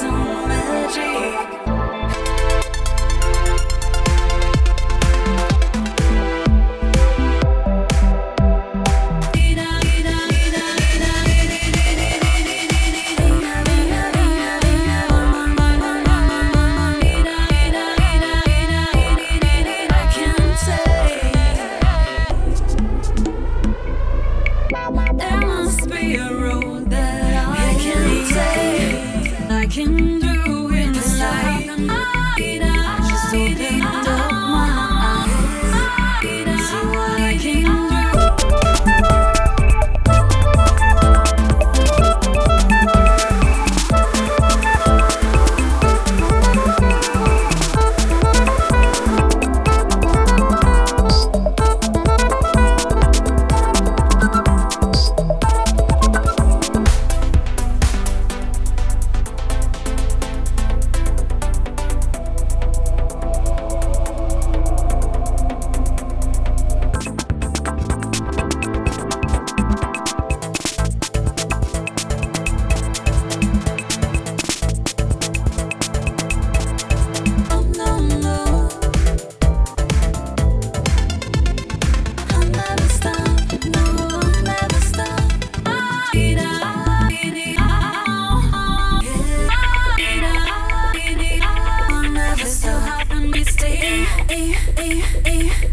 hey, hey,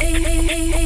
hey, hey, hey.